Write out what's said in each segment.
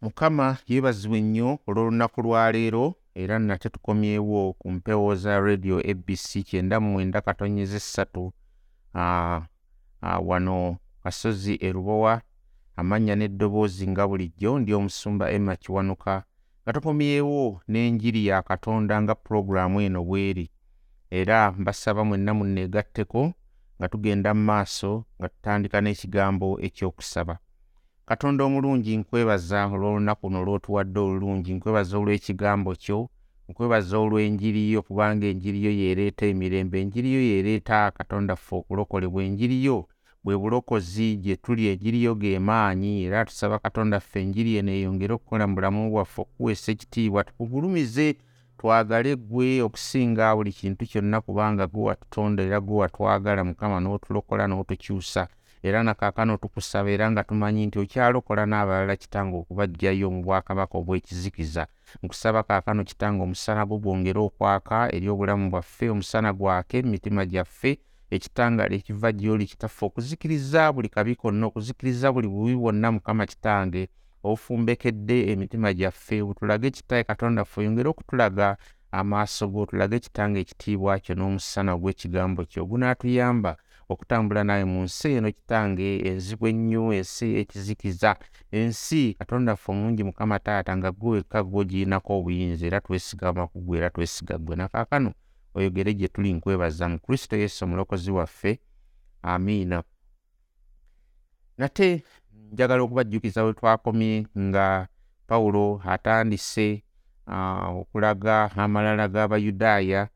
mukama yeebazibwa ennyo olw'olunaku lwaleero era nate tukomyewo ku mpewo za radio abc kyenda mu mwenda katonyeza essatu wano kasozi erubowa amannya n'eddoboozi nga bulijjo ndi omusumba emma kiwanuka. Nga tukomyewo n'enjiri ya katonda nga pulogulaamu eno bw'eri. Era mbasaba mwenna munneegatteko nga tugenda mu maaso nga tutandika n'ekigambo ekyokusaba katonda omulungi nkwebaza olw'olunaku luno lw'otuwadde olulungi nkwebaza olw'ekigambo kyo nkwebaza olw'enjiri yo kubanga enjiri yo yeereeta emirembe enjiri yo yeereeta katonda ffe okulokolebwa enjiri yo bwe bulokozi gye tuli enjiri yo ge maanyi era tusaba katonda ffe enjiri eno eyongere okukola mu bulamu bwaffe okuweesa ekitiibwa tukugulumize twagale ggwe okusinga buli kintu kyonna kubanga gwe watutonda era gwe watwagala mukama n'otulokola n'otukyusa era nakaakano tukusaba era nga tumanyi nti okyalokola n'abalala kitange okubaggyayo mu bwakabaka obw'ekizikiza. Nkusaba kaakano kitange omusana gwo gwongere okwaka eri obulamu bwaffe omusana gwake emitima gyaffe ekitangaala ekiva gy'oli kitaffe okuzikiriza buli kabi konna okuzikiriza buli bubi bwonna mukama kitange obufumbekedde emitima gyaffe butulage kitae katonda ffe oyongere okutulaga amaaso go tulage kitange ekitiibwa kyo n'omusana ogw'ekigambo kyo. Ogunaatuyamba okutambula naye mu nsi eno kitange enzibu ennyo ensi ekizikiza ensi katonda ffe omulungi mukama taata nga gwe wekka gw'ogirinako obuyinza era twesigama ku gwe era twesiga ggwe. Nakaakano oyogere gye tuli nkwebaza mu kristo yesu omulokozi waffe. Amiina. Nate njagala okubajjukiza we twakomye nga pawulo atandise okulaga amalala g'abayudaaya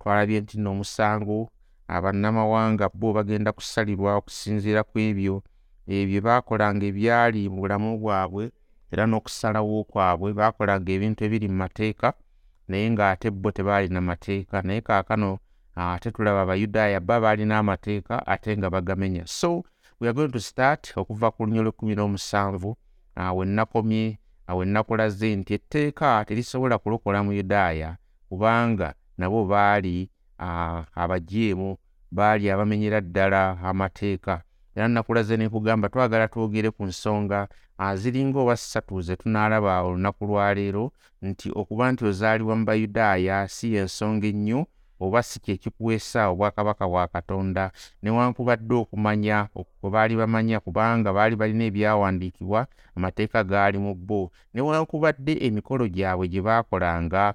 twalabye nti nno omusango abannamawanga bo bagenda kusalirwa okusinziira ku ebyo ebyo baakolanga ebyali mu bulamu bwabwe era n'okusalawo kwabwe. Baakolanga ebintu ebiri mu mateeka naye ng'ate bo tebaalina mateeka. Naye kaakano ate tulaba abayudaaya ba baalina amateeka ate nga bagamenya. So we are going to start okuva ku lunya lw'ekkumi n'omusanvu we nnakomye we nnakulaze nti etteeka terisobola kulokola mu yudaaya kubanga nabo baali abajeemu baali abamenyera ddala amateeka. Era nakulaze ne kugamba twagala twogere ku nsonga ziringa oba ssatu ze tunaalaba olunaku lwaleero nti okuba nti ozaalibwa mu bayudaaya si y'ensonga ennyo oba si kye kikuweesa obwakabaka bwa katonda. Newankubadde okumanya kwe baali bamanya kubanga baali balina ebyawandiikibwa amateeka gaali mu bo. Newankubadde emikolo gyabwe gye baakolanga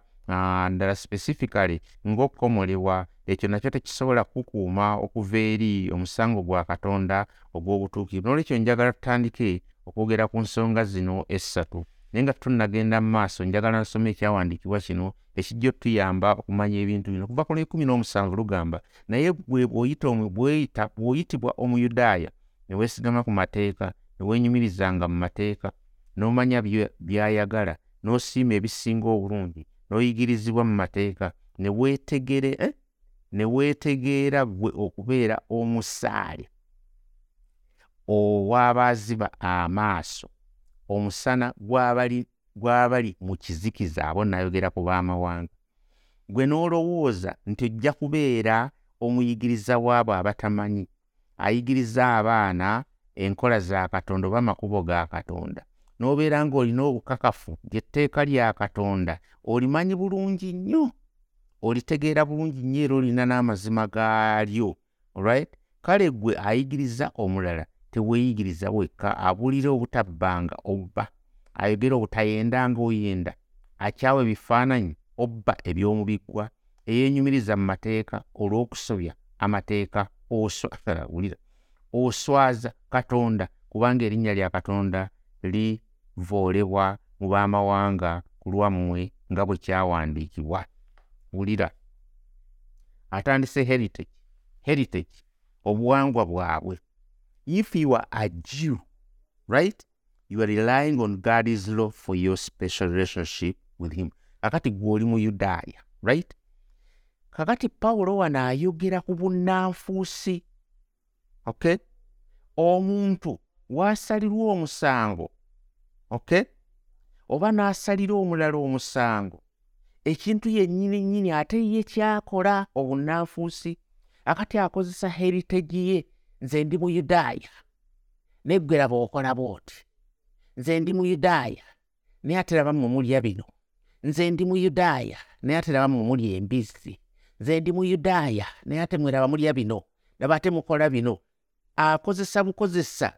ndala specifically ng'okukomolebwa ekyo nakyo tekisobola kukuuma okuva eri omusango gwa katonda ogw'obutuukirivu. N'olwekyo njagala tutandike okwogera ku nsonga zino essatu. Naye nga tunnagenda mu maaso njagala nsoma ekyawandiikibwa kino ekijja otuyamba okumanya ebintu bino. Kuva ku lwekumi n'omusanvu lugamba naye bw'oyita bw'oyitibwa omuyudaaya ne weesigama ku mateeka ne weenyumirizanga mu mateeka n'omanya by'ayagala n'osiima ebisinga obulungi n'oyigirizibwa mu mateeka ne weetegere eh? ne weetegeera ggwe okubeera omusaale ow'abaaziba amaaso omusana gw'abali gw'abali mu kizikiza abo nayogera ku baamawanga gwe n'olowooza nti ojja kubeera omuyigiriza w'abo abatamanyi ayigiriza abaana enkola za katonda oba amakubo ga katonda n'obeera ng'olina obukakafu ly'etteeka lya katonda olimanyi bulungi nnyo olitegeera bulungi nnyo era olina n'amazima gaalyo olright kale ggwe ayigiriza omulala teweeyigiriza wekka abuulira obutabbanga obba. Ayogera obutayendanga oyenda. Akyawa ebifaananyi obba eby'omu biggwa. Eyeenyumiriza mu mateeka olw'okusobya amateeka wulira oswaza katonda kubanga erinnya lya katonda livoolebwa mu baamawanga ku lwammwe nga bwe kyawandiikibwa. Wulira. Atandise heritage heritage obuwangwa bwabwe. If you are a jew right you are relying on god's law for your special relationship with him. Kakati gw'oli mu yudaaya right? Kakati pawulo wano ayogera ku bunnanfuusi okay? Omuntu waasalirwa omusango okay oba n'asalira omulala omusango. Ekintu yennyini nnyini ate ye kyakola obunnanfuusi akati akozesa heritage ye nze ndi muyudaaya neggwe raba okola bw'oti. Nze ndi muyudaaya naye ate laba mmwe mulya bino. Nze ndi muyudaaya naye ate laba mmwe mulya embizzi. Nze ndi muyudaaya naye ate mweraba mulya bino. Laba ate mukola bino. Akozesa bukozesa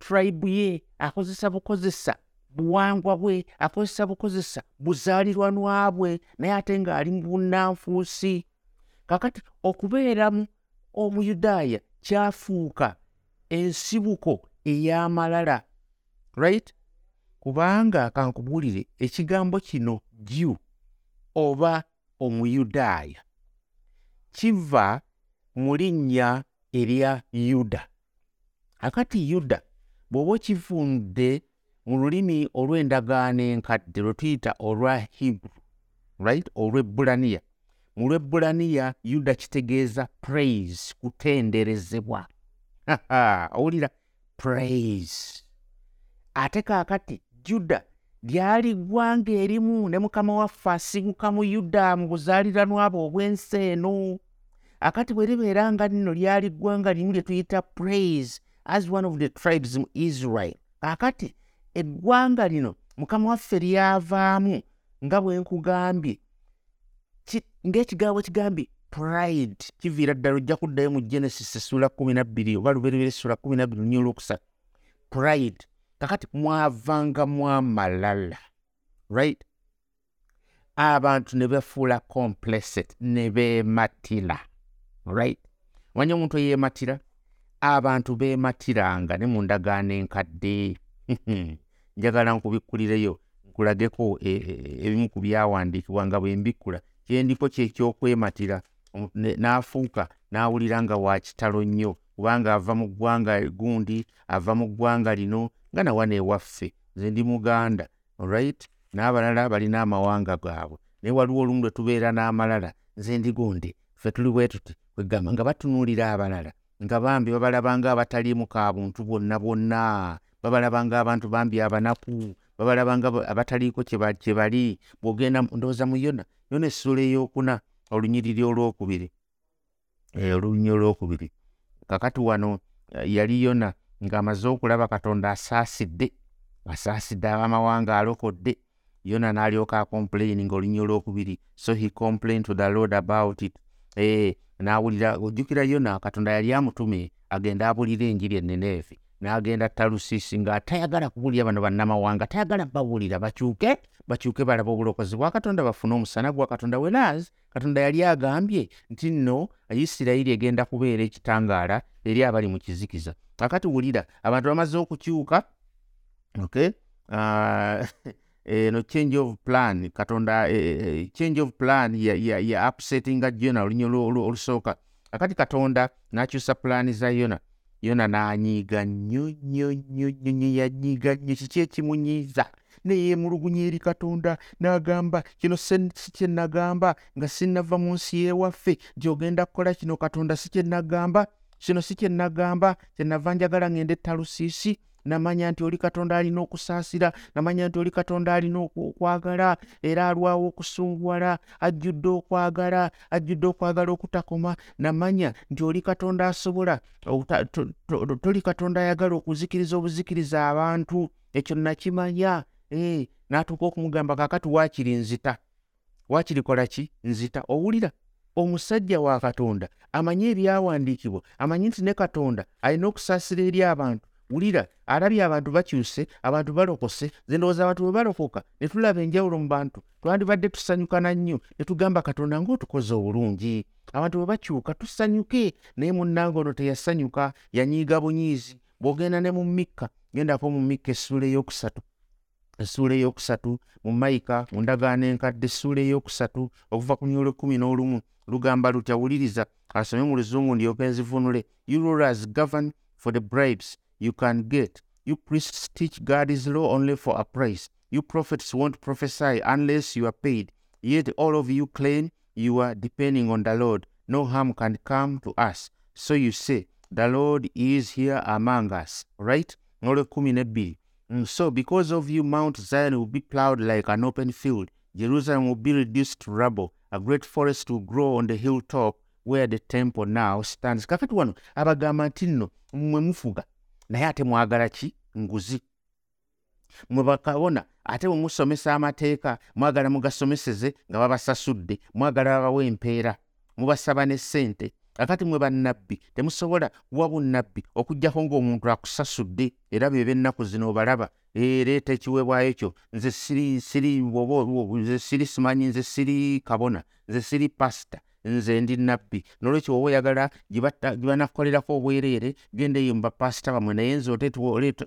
tribe ye akozesa bukozesa buwangwa bwe akozesa bukozesa buzaalirwanwa bwe naye ate ng'ali mu bunnanfuusi. Kakati okubeeramu omuyudaaya kyafuuka ensibuko ey'amalala right? Kubanga kankubuulire ekigambo kino jew oba omuyudaaya kiva mu linnya erya yuda. Akati yuda bw'oba okivunde mu lulimi olw'endagaano enkadde lwe tuyita olwa hebrew right? Olw'ebbulaniya mu lw'ebbulaniya yuda kitegeeza praise kutenderezebwa. Owulira praise. Ate kaakati juda lyali ggwanga erimu ne mukama waffe asinguka mu yuda mu buzaaliranwa bwe obw'ensi eno. Akati bwe libeera nga nno lyali ggwanga limu lye tuyita praise as one of the tribes mu israel. Kaakati eggwanga lino mukama waffe lyavaamu nga bwe nkugambye. Ng'ekigambo kigambye pride kiviira ddala ojja kuddayo mu genesis essula kumi nabbiri oba luberebera essula kumi nabbiri lunyi olwokusatu pride kakati mwavangamu amalala right? Abantu ne befuula complacent ne beematira right? Omanya omuntu eyeematira abantu beematiranga ne mu ndagaano enkadde. Njagala nkubikkulireyo nkulageko ebimu ku byawandiikibwa nga bwe mbikkula kyendiko kyekyokwematira n'afuuka n'awulira nga wa kitalo nnyo kubanga ava mu ggwanga gundi ava mu ggwanga lino nga nawana ewaffe nze ndi muganda right? N'abalala balina amawanga gaabwe. Naye waliwo olumu lwe tubeera n'amalala. Nze ndi gundi ffe tuli bwe tuti kwegamba nga batunuulira abalala nga bambi babalabanga abataliimu ka buntu bwonna bwonna babalabanga abantu bambi abanaku babalabanga abataliiko kye bali bw'ogenda ndowooza mu yona yona essula ey'okuna olunyiriri olwokubiri. Olunyiri olwokubiri. Kakati wano yali yona ng'amaze okulaba katonda asaasidde asaasidde abamawanga alokodde yona n'alyoka acomplaini ng'olunyiri olwokubiri. So he complained to the lord about it. Eh, n'awulira ojjukira yona katonda yali amutume agenda abulira enjiri e neneevi n'agenda talusiisi ng'atayagala kubuulira bano bannamawanga tayagala babuulira bakyuke bakyuke balaba obulokozi bwa katonda bafune omusana gwa katonda. Weraz katonda yali agambye nti nno isirayiri egenda kubeera ekitangaala eri abali mu kizikiza. Kakati wulira abantu bamaze okukyuka okay eno change of plan katonda uh, change of plan ya, upsettinga jona olunyo olusooka kakati katonda n'akyusa pulaani za yona. Yona n'anyiiga nnyo nnyo nnyo nnyo nnyo yanyiiga nnyo. Kiki ekimunyiiza? Neyeemulugunya eri katonda n'agamba kino si kye nagamba nga sinnava mu nsi y'ewaffe. Gy'ogenda kukola kino katonda si kye nagamba kino si kye nagamba kyenava njagala ngende talusiisi namanya nti oli katonda alina okusaasira namanya nti oli katonda alina okwagala era alwawo okusunguwala ajjudde okwagala ajjudde okwagala okutakoma. Namanya nti oli katonda asobola toli katonda ayagala okuzikiriza obuzikiriza abantu ekyo nakimanya. N'atuuka okumugamba kakati waakiri nzita? Waakiri kola ki? Nzita. Owulira omusajja wa katonda amanyi ebyawandiikibwa amanyi nti ne katonda alina okusaasira eri abantu wulira alabye abantu bakyuse abantu balokose ze ndowooza abantu bwe balokoka ne tulaba enjawulo mu bantu twandibadde tusanyukana nnyo ne tugamba katonda ng'otukoze obulungi. Abantu bwe bakyuka tusanyuke naye munnange ono teyasanyuka yanyiiga bunyiizi bw'ogenda ne mu mikka gendako mu mikka essuula ey'okusatu essuula ey'okusatu mu mayika mu ndagaano enkadde essuula ey'okusatu okuva ku myolo kumi n'olumu lugamba lutya wuliriza asome mu luzungu ndyoke nzivunule you rulers govern for the bribes you can get. You priests teach god's law only for a price. You prophets won't prophesy unless you are paid. Yet all of you claim you are depending on the lord. No harm can come to us. So you say the lord is here among us right? Mm, so because of you mount zion will be plowed like an open field. Jerusalem will be reduced to rubble. A great forest will grow on the hilltop where the temple now stands. Kakati wano abagamba nti naye ate mwagala ki? Nguzi. Mwe bakabona ate bwe musomesa amateeka mwagala mugasomeseze nga babasasudde mwagala babawa empeera mubasaba ne ssente. Akati mwe bannabbi temusobola kuwa bunnabbi okugjako ng'omuntu akusasudde era bye b'ennaku zino obalaba ereeta ekiweebwayo kyo nze siri siri nze siri simanyi nze siri kabona nze siri pasita nze ndi nabbi nolwekyo oba oyagala gyebanakukolerako obwereere genda eyo mubapasita bamwe naye nze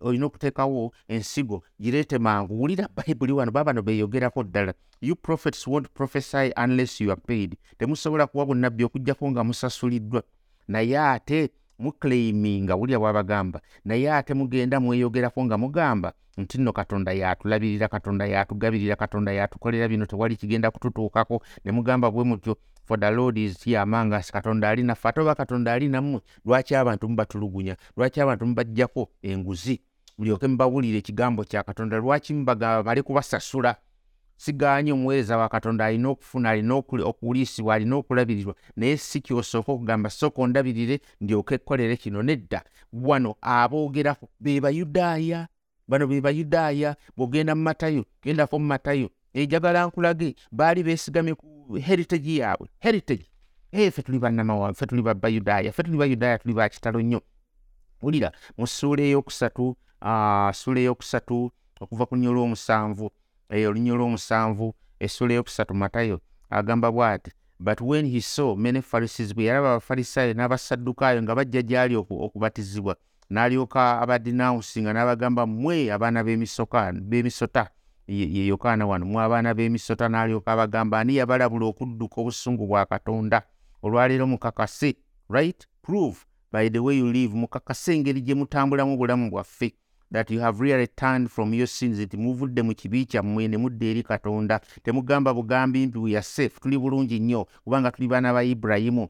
olina okuteekawo ensigo gireete mangu. Wulira bayibuli wano babano beeyogerako ddala. You prophets wont prophesy unless you are paid. Temusobola kuwa bunnabbi okugjako nga musasuliddwa. Naye ate muclaiminga wulya bwabagamba. Naye ate mugenda mweyogerako nga mugamba nti nno katonda yatulabirira katonda yatugabirira katonda yatukolera bino tewali kigenda kututuukako. Ne mugamba bwe mutyo for the lord is here among us. Katonda ali naffe. Ate oba katonda ali nammwe lwaki abantu mubatulugunya? Lwaki abantu mubajjako enguzi? Mulyoke mubawulire ekigambo kya katonda. Lwaki mubagamba bali kubasasula siganye omuweereza wa katonda alina okufuna alina okuliisibwa alina okulabirirwa. Naye si kyosooka okugamba sooka ondabirire ndyoke ekkolere kino. Nedda. Wano aboogeraku be bayudaaya bano be bayudaaya bw'ogenda mu matayo gendako mu matayo. Ejagala nkulage baali beesigamye ku heritage yaabwe. Heritage. Hey, ffe tuli bannamawa ffe tuli babayudaaya ffe tuli bayudaaya tuli bakitalo nnyo. Wulira mu ssuula eyokusatu uh, ssuula eyokusatu okuva ku nnyo lw'omusanvu eyo olunnyo lw'omusanvu essuula eyokusatu matayo agamba bw'ati but when he saw many pharisees bwe yalaba abafalisaayo n'abasaddukaayo nga bajja gy'ali okubatizibwa n'alyoka abadinawunsinga n'abagamba mmwe abaana b'emisota ye yokaana wano mu abaana b'emisota n'alyoka abagamba ani yabalabula okudduka obusungu bwa katonda? Olwaleero mukakase right? Prove by the way you live mukakase engeri gye mutambulamu obulamu bwaffe that you have really turned from your sins. Nti muvudde mu kibi kyammwe ne mudda eri katonda. Temugamba bugambi mpi we are safe. Tuli bulungi nnyo kubanga tuli baana ba ibulayimu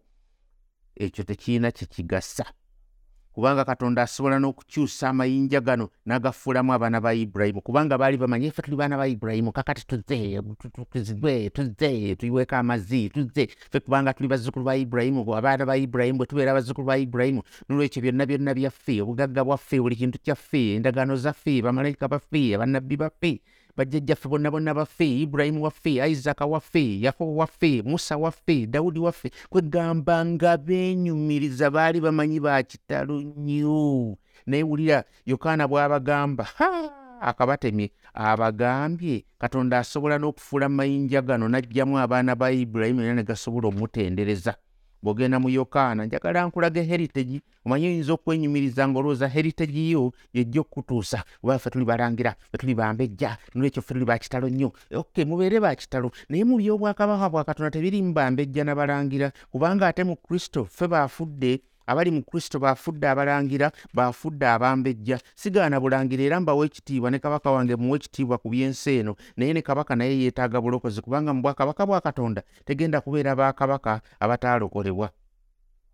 ekyo tekirina kyekigasa kubanga katonda asobola n'okukyusa amayinja gano n'agafuulamu abaana ba ibulayimu kubanga baali bamanyi ffe tuli baana ba ibulayimu kakati tuze tuzibwe tuze tuyiweeko amazzi tuze ffe kubanga tuli bazzukulu ba ibulayimu abaana ba ibulayimu bwe tubeera bazzukulu ba ibulayimu nolwekyo byonna byonna byaffe obugagga bwaffe buli kintu kyaffe endagaano zaffe bamalayika baffe abannabbi baffe bajjajjaffe bonna bonna baffe ibulayimu waffe isaaka waffe yakobo waffe musa waffe dawudi waffe kwegamba nga beenyumiriza baali bamanyi ba kitalo nnyo. Naye wulira yokaana bw'abagamba akabatemye abagambye katonda asobola n'okufuula mayinja gano n'aggyamu abaana ba ibulayimu era ne gasobola omutendereza bw'ogenda mu yokaana njagala nkulaga heritage omanyi oyinza okwenyumiriza ngaolowooza heritage yo yejja okukutuusa oba ffe tuli balangira fe tuli bambejja nolwekyo ffe tuli bakitalo nnyo. Ok mubeere bakitalo naye mu byobwakabaka bwa katonda tebirimu bambejja n'abalangira kubanga ate mu kristo ffe baafudde abali mu kristo baafudde abalangira baafudde abambejja. Sigaana bulangira era mbawa ekitiibwa ne kabaka wange muwa ekitiibwa ku byensi eno. Naye ne kabaka naye yeetaaga bulokozi kubanga mu bwakabaka bwa katonda tegenda kubeera bakabaka abataalokolebwa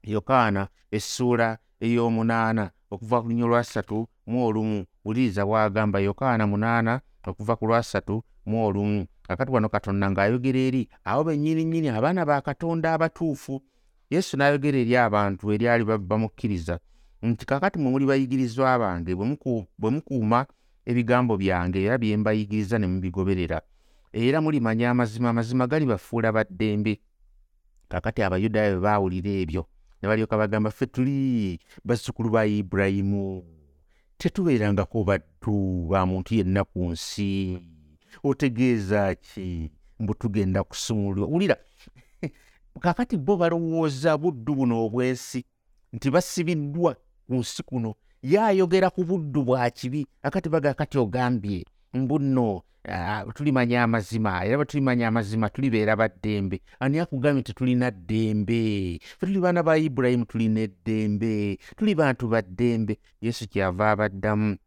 yokaana essuula ey'omunaana okuva ku lunnyo lwasatu mu olumu. Wuliriza bw'agamba yokaana munaana okuva ku lwasatu mu olumu. Akati wano katonda ng'ayogera eri abo bennyini nnyini abaana ba katonda abatuufu yesu n'ayogera eri abantu eryali bamukkiriza nti kakati mwe muli bayigirizwa bange bwe mukuuma ebigambo byange era bye mbayigiriza ne mubigoberera era mulimanya amazima amazima gali bafuula baddembe kakati abayudaaya bwe baawulira ebyo ne balyoka bagamba ffe tuli bazzukulu ba ibulayimu tetubeerangako baddu ba muntu yenna ku nsi otegeeza ki mbu tugenda kusumulwa wulira kakati bo balowooza buddu buno obwensi nti basibiddwa ku nsi kuno. Ye ayogera ku buddu bwa kibi akati baga kati ogambye mbu nno uh, tulimanya amazima era bwe tulimanya amazima tulibeera baddembe. Ani akugambye tetulina ddembe? Fe tuli baana ba ibulayimu tulina eddembe? Tuli bantu baddembe yesu kyava abaddamu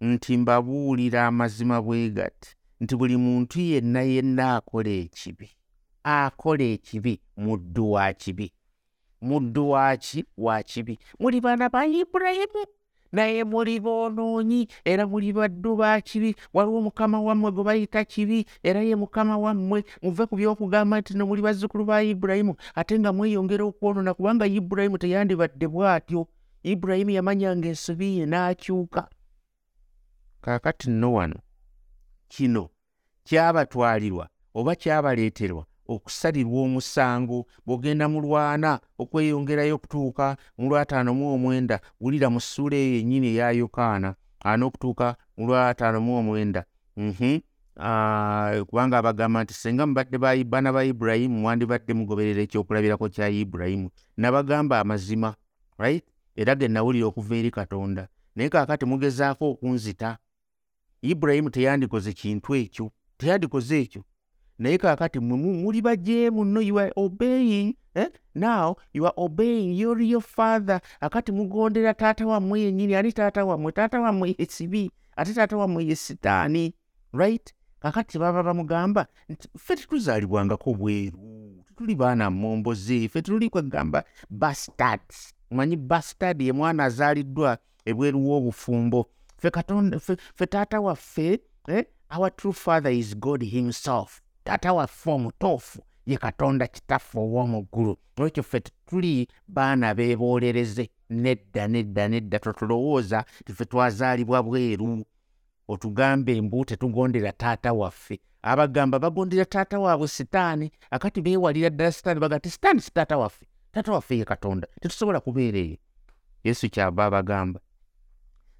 nti mbabuulira amazima bwe gati nti buli muntu yenna yenna akola ekibi akola ekibi muddu wa kibi. Muddu waki wa kibi. Muli baana ba ibulayimu naye muli boonoonyi era muli baddu ba kibi. Waliwo mukama wammwe gwe bayita kibi era ye mukama wammwe muve ku byokugamba nti no muli bazzukulu ba ibulayimu ate nga mweyongera okwonoona kubanga ibulayimu teyandibadde bw'atyo. Ibulayimu yamanyanga ensobi ye n'akyuka. Kaakati nno wano kino kyabatwalirwa oba kyabaleeterwa okusalirwa omusango bw'ogenda mu lwana okweyongerayo okutuuka mu lwataano mu omwenda wulira mu ssuula eyo yennyini eya yokaana. N'okutuuka mu lwataano mu omwenda. Mhm. kubanga abagamba nti senga mubadde baana ba ibulayimu mwandibadde mugoberera ekyokulabirako kya ibulayimu nabagamba amazima right? Era ge nawulira okuva eri katonda. Naye kaakati mugezaako okunzita. Ibulayimu teyandikoze kintu ekyo teyandikoze ekyo naye kaakati muli bajeemu nno you are obeying eh? now you are obeying your real father. Akati mugondera taata wammwe yennyini ani taata wammwe? Taata wammwe esibi ate taata wammwe ye sitaani right? Kakati baba bamugamba nti ffe tetuzaalibwangako bweru tetuli baana momboze ffe tetuli kwegamba bastards. Manyi bastard ye mwana azaaliddwa ebweru w'obufumbo. Ffe katonda ffe taata waffe eh? our true father is god himself taata waffe omutuufu ye katonda kitaffe ow'omuggulu olwekyo ffe tuli baana beeboolereze nedda nedda nedda totulowooza tife twazaalibwa bweru. Otugambe embu tetugondera taata waffe. Abagamba bagondera taata waabwe sitaani akati beewalira ddala sitaani baga ti sitaani si taata waffe taata waffe ye katonda tetusobola kubeera eyo. Yesu kyava abagamba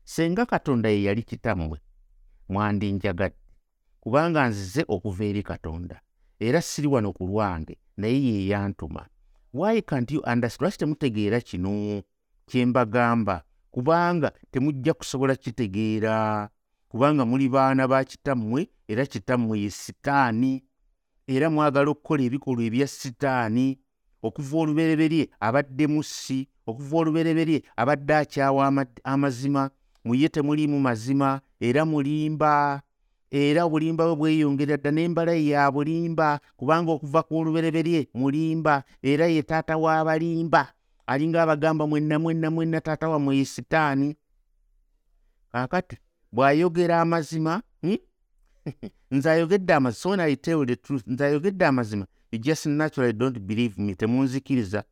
senga katonda ye yali kitammwe mwandinjagadde kubanga nzize okuva eri katonda era siri wano ku lwange naye ye yantuma. Why can't you understand? Lwaki temutegeera kino kye mbagamba? Kubanga temujja kusobola kitegeera kubanga muli baana ba kitammwe era kitammwe ye sitaani. Era mwagala okukola ebikolwa ebya sitaani. Okuva olubereberye abadde musi okuva olubereberye abadde akyawa amazima. Muye temuliimu mazima era mulimba era obulimba bwe bweyongera dda n'embala ya bulimba kubanga okuva ku olubereberye mulimba era ye taata w'abalimba alinga abagamba mwenna mwenna mwenna taata wammwe ye sitaani. Kaakati bw'ayogera amazima hmm? nze ayogedde amazima so I tell the truth nze ayogedde amazima. You just naturally don't believe me. Temunzikiriza.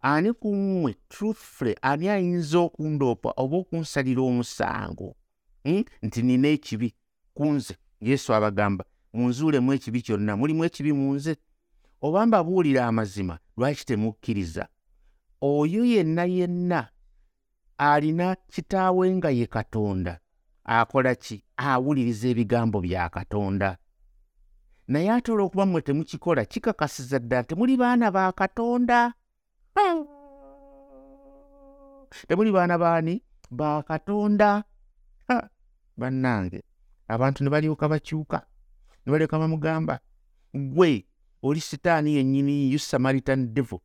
Ani ku mmwe truthfully ani ayinza okundoopa oba okunsalira omusango? Hmm? nti nina ekibi kunze yesu abagamba munzuulemu ekibi kyonna. Mulimu ekibi mu nze? Oba mbabuulira amazima lwaki temukkiriza? Oyo yenna yenna alina kitaawe nga ye katonda. Akola ki? Awuliriza ebigambo bya katonda. Naye ate olw'okuba mmwe temukikola kikakasiza ddala temuli baana ba katonda. Temuli baana baani? Ba katonda. Bannange abantu ne balyoka bakyuka ne balyoka bamugamba gwe oli sitaani yennyini you samaritan devil.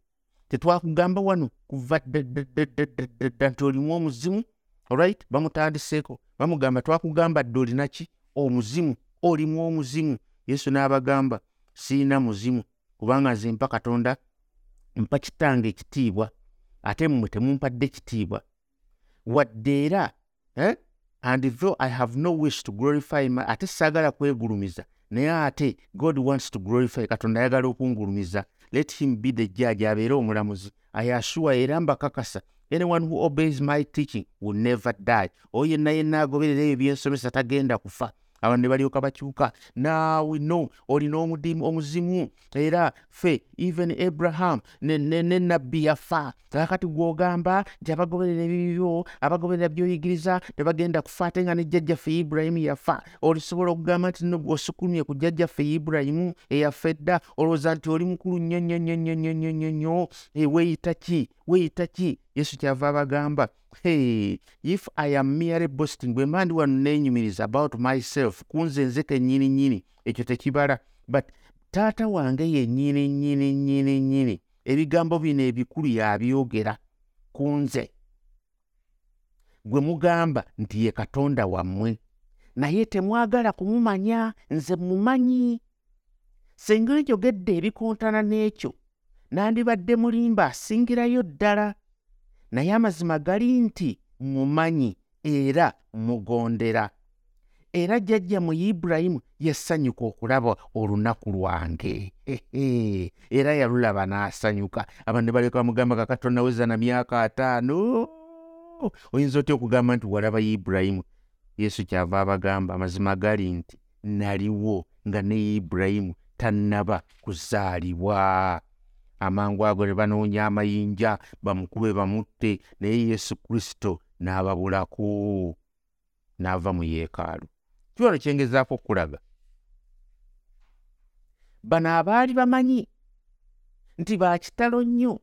Tetwakugamba wano kuva ddadda nti olimu omuzimu olright bamutandiseeko bamugamba twakugamba dde olinaki omuzimu olimu omuzimu. Yesu n'abagamba siina muzimu kubanga nze mpa katonda mpa kitange ekitiibwa ate mmwe temumpadde kitiibwa wadde era eh? And though i have no wish to glorify my ate saagala kwegulumiza. Naye ate god wants to glorify katonda ayagala okungulumiza. Let him be the judge abeere omulamuzi. Ayashuwa era mbakakasa anyone who obeys my teaching will never die. Oyo yenna yenna agoberera ebyo byensomesa tagenda kufa abantu ne balyoka bakyuka naawe no olina omuzimu era ffe even abraham ne nabbi yafa kakati gwogamba nti abagoberera ebibyo abagoberera byoyigiriza tebagenda kufa ate nga ne jjajjaffe ibulayimu yafa olisobola okugamba nti no gweosukulumye ku jjajjaffe ibulayimu eyafa edda olowooza nti oli mukulu nnyo nnyo nnyo nnyo nnyo nnyo nnyo weeyita ki weeyita ki? Yesu kyava abagamba hey if i am merely boasting bwe mba ndi wano neenyumiriza about myself kunze nze kennyini nnyini ekyo tekibala. But taata wange yennyini nnyini nnyini nnyini ebigambo bino ebikulu yabyogera ku nze gwe mugamba nti ye katonda wammwe naye temwagala kumumanya nze mumanyi senga njogedde ebikontana n'ekyo nandibadde mulimba asingirayo ddala. Naye amazima gali nti mumanyi era mugondera. Era jjajja mu ibulayimu yasanyuka okulaba olunaku lwange. Era yalulaba n'asanyuka. Abantu ne baleka bamugamba kakatonnaweza na myaka ataano. Oyinza otya okugamba nti walaba ibulayimu yesu kyava abagamba amazima gali nti naliwo nga ne ibulayimu tannaba kuzaalibwa amangu ago ne banoonya amayinja bamukube bamutte naye yesu kristo n'ababulaku n'ava mu yeekaalu. Kiwano kyengezaako okulaga bano abaali bamanyi nti bakitalo nnyo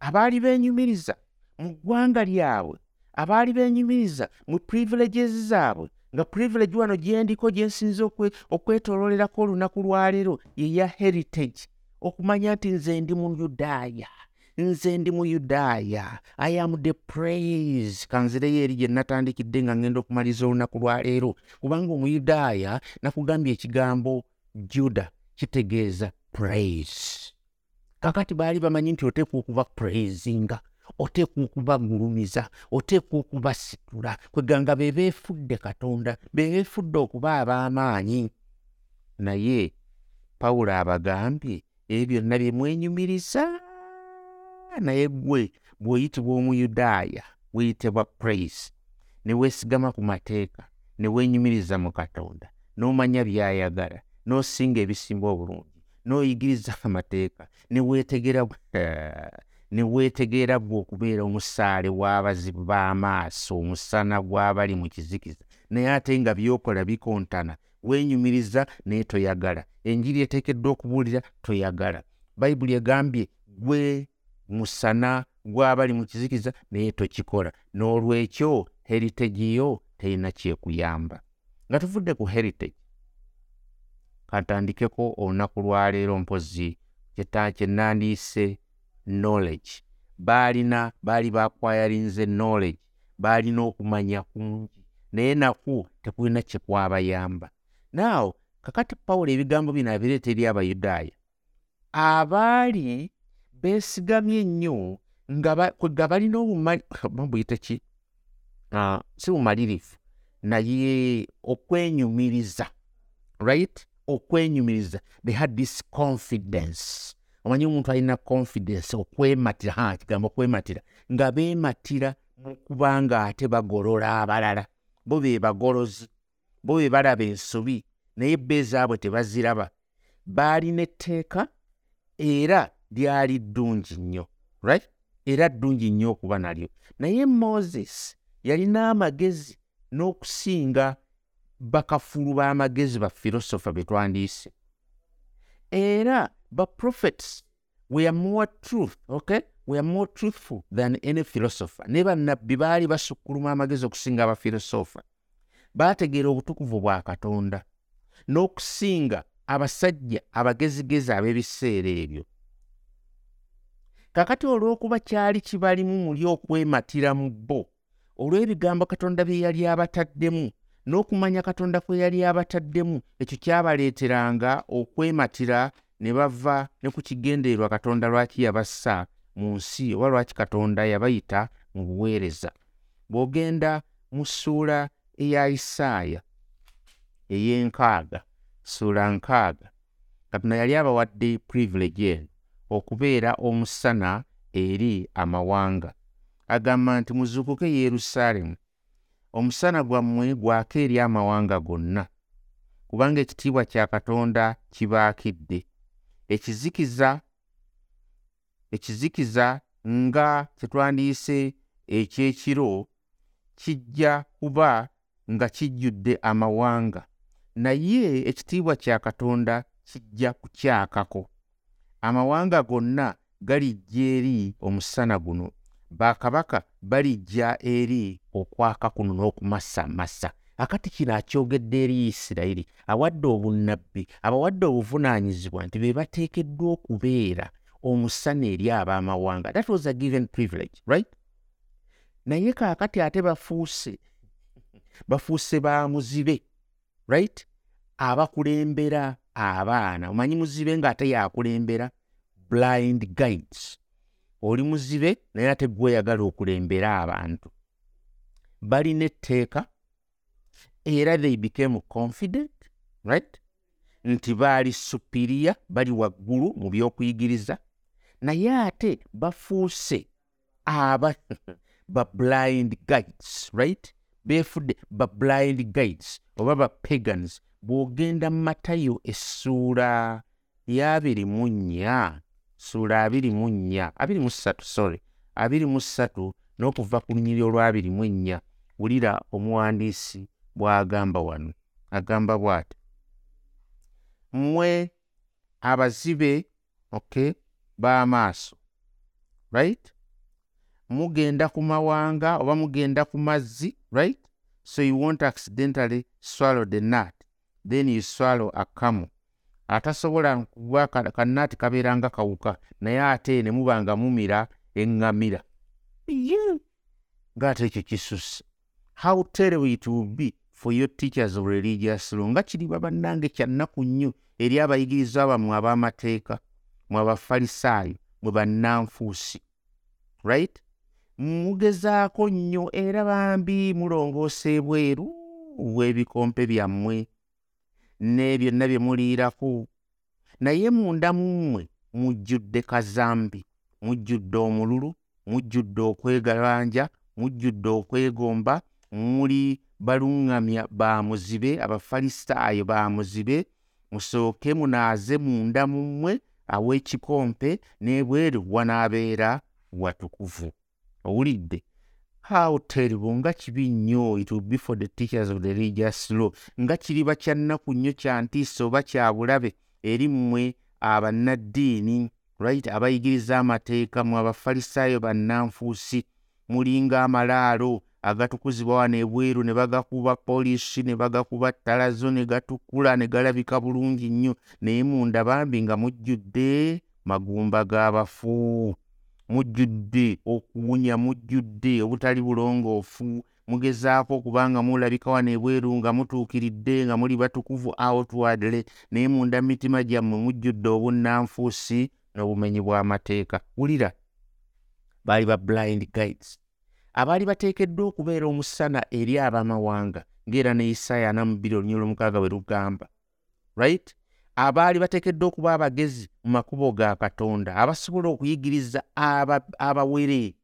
abaali beenyumiriza mu ggwanga lyabwe abaali beenyumiriza mu privileges zaabwe nga privilege wano gyendiko gye nsinza okwetoololerako olunaku lwaleero yeya heritage okumanya nti nze ndi mu yudaaya nze ndi mu yudaaya i am the praise. Kanzireyo eri gye natandikidde nga ngenda okumaliza olunaku lwaleero kubanga omuyudaaya nakugambye ekigambo juda kitegeeza praise. Kakati baali bamanyi nti oteekwa okuba praisinga oteekwa okubagulumiza oteekwa okubasitula kweganga be beefudde katonda be beefudde okuba ab'amaanyi naye pawulo abagambye ebyo byonna bye mwenyumiriza naye gwe bw'oyitibwa omuyudaaya weyitibwa praise ne weesigama ku mateeka ne weenyumiriza mu katonda n'omanya by'ayagala n'osinga ebisimba obulungi n'oyigiriza amateeka ne weetegera ne weetegeera gwe okubeera omusaale w'abazibu b'amaaso omusana gw'abali mu kizikiza naye ate nga by'okola bikontana weenyumiriza naye toyagala. Enjiri eteekeddwa okubuulira toyagala. Bayibuli egambye gwe musana gw'abali mu kizikiza naye tokikola. N'olwekyo heritage yo terina kyekuyamba. Nga tuvudde ku heritage katandikeko olunaku lwaleero mpozi kyenandiise knowledge. Baalina baali bakwayalinze knowledge baalina okumanya kungi. Naye naku tekulina kyekwabayamba naawo kakati pawulo ebigambo bino abireeta eri abayudaaya. Abaali beesigamye ennyo nga balina obumabuyite ki? Ah, si bumalirivu. Naye okwenyumiriza right? Okwenyumiriza. They had this confidence. Omanyi omuntu alina confidence okwematira kigambo okwematira nga beematira mukubanga ate bagolola abalala. Bo be bagolozi bo be balaba ensobi naye bba ezaabwe tebaziraba. Baalina etteeka era lyali ddungi nnyo right? Era ddungi nnyo okuba nalyo. Naye moses yalina amagezi n'okusinga bakafulu b'amagezi ba filosofa be twandiise. Era ba prophets we are more truth okay? We are more truthful than any philosopher. Ne bannabbi baali basukkuluma amagezi okusinga abafilosofa baategeera obutukuvu bwa katonda n'okusinga abasajja abagezigezi ab'ebiseera ebyo. Kakati olw'okuba kyali kibalimu muli okwematira mu bo olw'ebigambo katonda bye yali abataddemu n'okumanya katonda kwe yali abataddemu ekyo kyabaleeteranga okwematira ne bava ne ku kigendererwa katonda lwaki yabassa mu nsi oba lwaki katonda yabayita mu buweereza. Bw'ogenda mu ssuula eya isaaya ey'enkaaga ssuula nkaaga katonda yali abawadde privilege eno okubeera omusana eri amawanga. Agamba nti muzuukuke yerusaalemu omusana gwammwe gwaka eri amawanga gonna kubanga ekitiibwa kya katonda kibaakidde. Ekizikiza ekizikiza nga kyetwandiise ekyekiro kijja kuba nga kijjudde amawanga. Naye ekitiibwa kya katonda kijja kukyakako. Amawanga gonna galijja eri omusana guno. Bakabaka balijja eri okwaka kuno n'okumasamasa. Akati kino akyogedde eri isirayiri awadde obunnabbi abawadde obuvunaanyizibwa nti be bateekeddwa okubeera omusana eri ab'amawanga that was a given privilege right? Naye kaakati ate bafuuse bafuuse ba muzibe right? Abakulembera abaana omanyi muzibe ng'ate yakulembera blind guides. Oli muzibe naye ate gweyagala okulembera abantu. Balina etteeka era they became confident right? Nti baali supiriya bali waggulu mu by'okuyigiriza. Naye ate bafuuse aba ba blind guides right beefudde ba blind guides oba ba pagans bw'ogenda mu matayo essuula y'abiri mu nnya ssuula abiri mu nnya abiri mu ssatu sorry abiri mu ssatu n'okuva ku lunyiri olwabiri mu ennya wulira omuwandiisi bw'agamba wano agamba bw'ati mmwe abazibe okay b'amaaso right mugenda ku mawanga oba mugenda ku mazzi right? So you won't accidentally swallow the nut. Then you swallow a camel. Atasobola kuba kannaati kabeeranga kawuka naye ate ne muba nga mumira eŋŋamira. Ng'ate ekyo kisusse. How terrible it will be for your teachers of religious law. Nga kiriba bannange kyannaku nnyo eri abayigiriza bammwe ab'amateeka mwe abafalisaayo mwe bannanfuusi. Right mugezaako nnyo era bambi mulongoosa ebweru w'ebikompe byammwe n'ebyonna bye muliirako. Naye munda mu mmwe mujjudde kazambi mujjudde omululu mujjudde okwegalanja mujjudde okwegomba muli baluŋŋamya ba muzibe abafalisaayo ba muzibe musooke munaaze munda mu mmwe aw'ekikompe n'ebweru wanaabeera watukuvu owulidde how terrible. Nga kibi nnyo it will be for the teachers of the religious law. Nga kiriba kyannaku nnyo kya ntiisa oba kya bulabe eri mmwe abannaddiini right abayigiriza amateeka mu abafalisaayo bannanfuusi. Mulinga amalaalo agatukuzibwa wano ebweru ne bagakuba poliisi ne bagakuba ttalazo ne gatukula ne galabika bulungi nnyo. Naye munda bambi nga mujjudde magumba g'abafu mujjudde okuwunya mujjudde obutali bulongoofu mugezaako okubanga mulabika wano ebweru nga mutuukiridde nga muli batukuvu outwardly naye munda mitima gyammwe mujjudde obunnanfuusi n'obumenyi bw'amateeka. Wulira baali ba blind guides. Abaali bateekeddwa okubeera omusana eri abamawanga ng'era ne isaaya anamubbiri olunyiro lwomukaaga bwe lugamba. Right abaali bateekeddwa okuba abagezi mu makubo ga katonda abasobola okuyigiriza abawere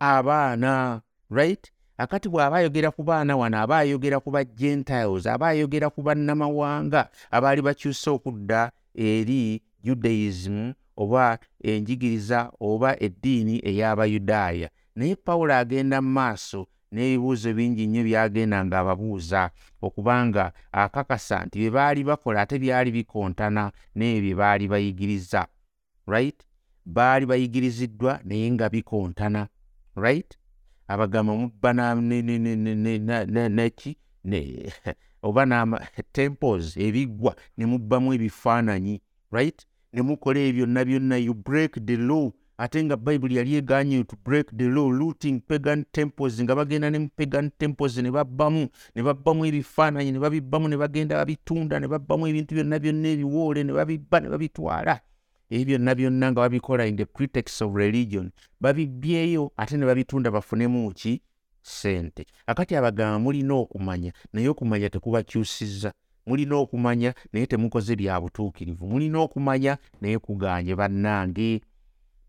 abaana right? Akati bw'aba ayogera ku baana wano aba ayogera ku ba gentiles aba ayogera ku bannamawanga abaali bakyuse okudda eri judaism oba enjigiriza oba eddiini ey'abayudaaya. Naye pawulo agenda mu maaso n'ebibuuzo bingi nnyo byagenda ng'ababuuza okubanga akakasa nti bye baali bakola ate byali bikontana n'ebyo bye baali bayigiriza right? Baali bayigiriziddwa naye nga bikontana right? Abagamba mubba neki oba temples ebiggwa ne mubbamu ebifaananyi right? Ne mukola ebyo byonna byonna you break the law ate nga bayibuli yali eganye to break the law looting pagan temples nga bagenda ne pagan temples ne babbamu ne babbamu ebifaananyi ne babibbamu ne bagenda babitunda ne babbamu ebintu byonna byonna ebiwoole ne babibba ne babitwala. Ebyo byonna byonna nga babikola in the pretext of religion. Babibbyeyo ate ne babitunda bafunemu ki? Sente akati abagamba mulina okumanya naye okumanya tekubakyusizza mulina okumanya naye temukoze bya butuukirivu. Mulina okumanya naye kuganye bannange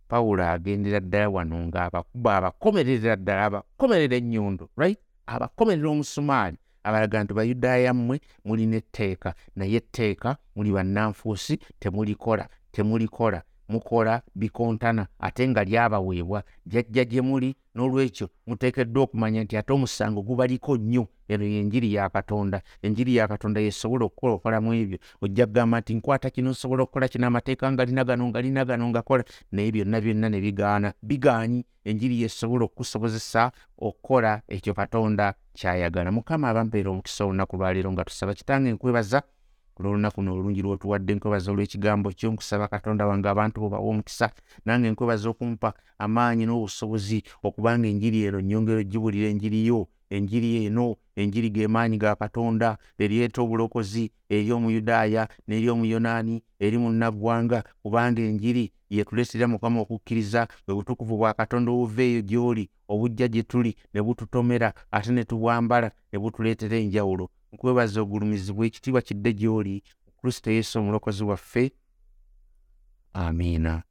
pawulo agendera ddala wano ng'abakuba abakomerera ddala abakomerera ennyondo right? Abakomerera omusumaali abalaga nti bayudaaya mmwe mulina etteeka naye etteeka muli bannanfuusi temulikola temulikola mukola bikontana ate nga lyabaweebwa. Jjajja gye muli n'olwekyo muteekeddwa okumanya nti ate omusango gubaliko nnyo eno yenjiri ya katonda. Enjiri ya katonda yesobola okukola okolamu ebyo. Ojja kugamba nti nkwata kino nsobola okukola kino amateeka nga lina gano nga lina gano ngakola naye byonna byonna ne bigaana. Bigaanyi. Enjiri yesobola okukusobozesa okukola ekyo katonda kyayagala. Mukama abampeera omukisa olunaku lwaleero nga tusaba kitange nkwebaza. Olwolunaku n'olungi lwotuwadde nkwebaza olw'ekigambo kyo nkusaba katonda wange abantu bo bawa omukisa. Nange nkwebaza okumpa amaanyi n'obusobozi okubanga enjiri eno nyongero gibulira enjiri yo enjiri eno enjiri ge maanyi ga katonda eryeta obulokozi eri omuyudaaya n'eri omuyonaani eri munnaggwanga kubanga enjiri yetuleetera mukama okukkiriza bwe butukuvu bwa katonda obuva eyo gy'oli obujja gye tuli ne bututomera ate ne tubwambala ne butuleetera enjawulo. Nkwebaza ogulumizibwa ekitiibwa kidde gy'oli kristo yesu omulokozi waffe. Amiina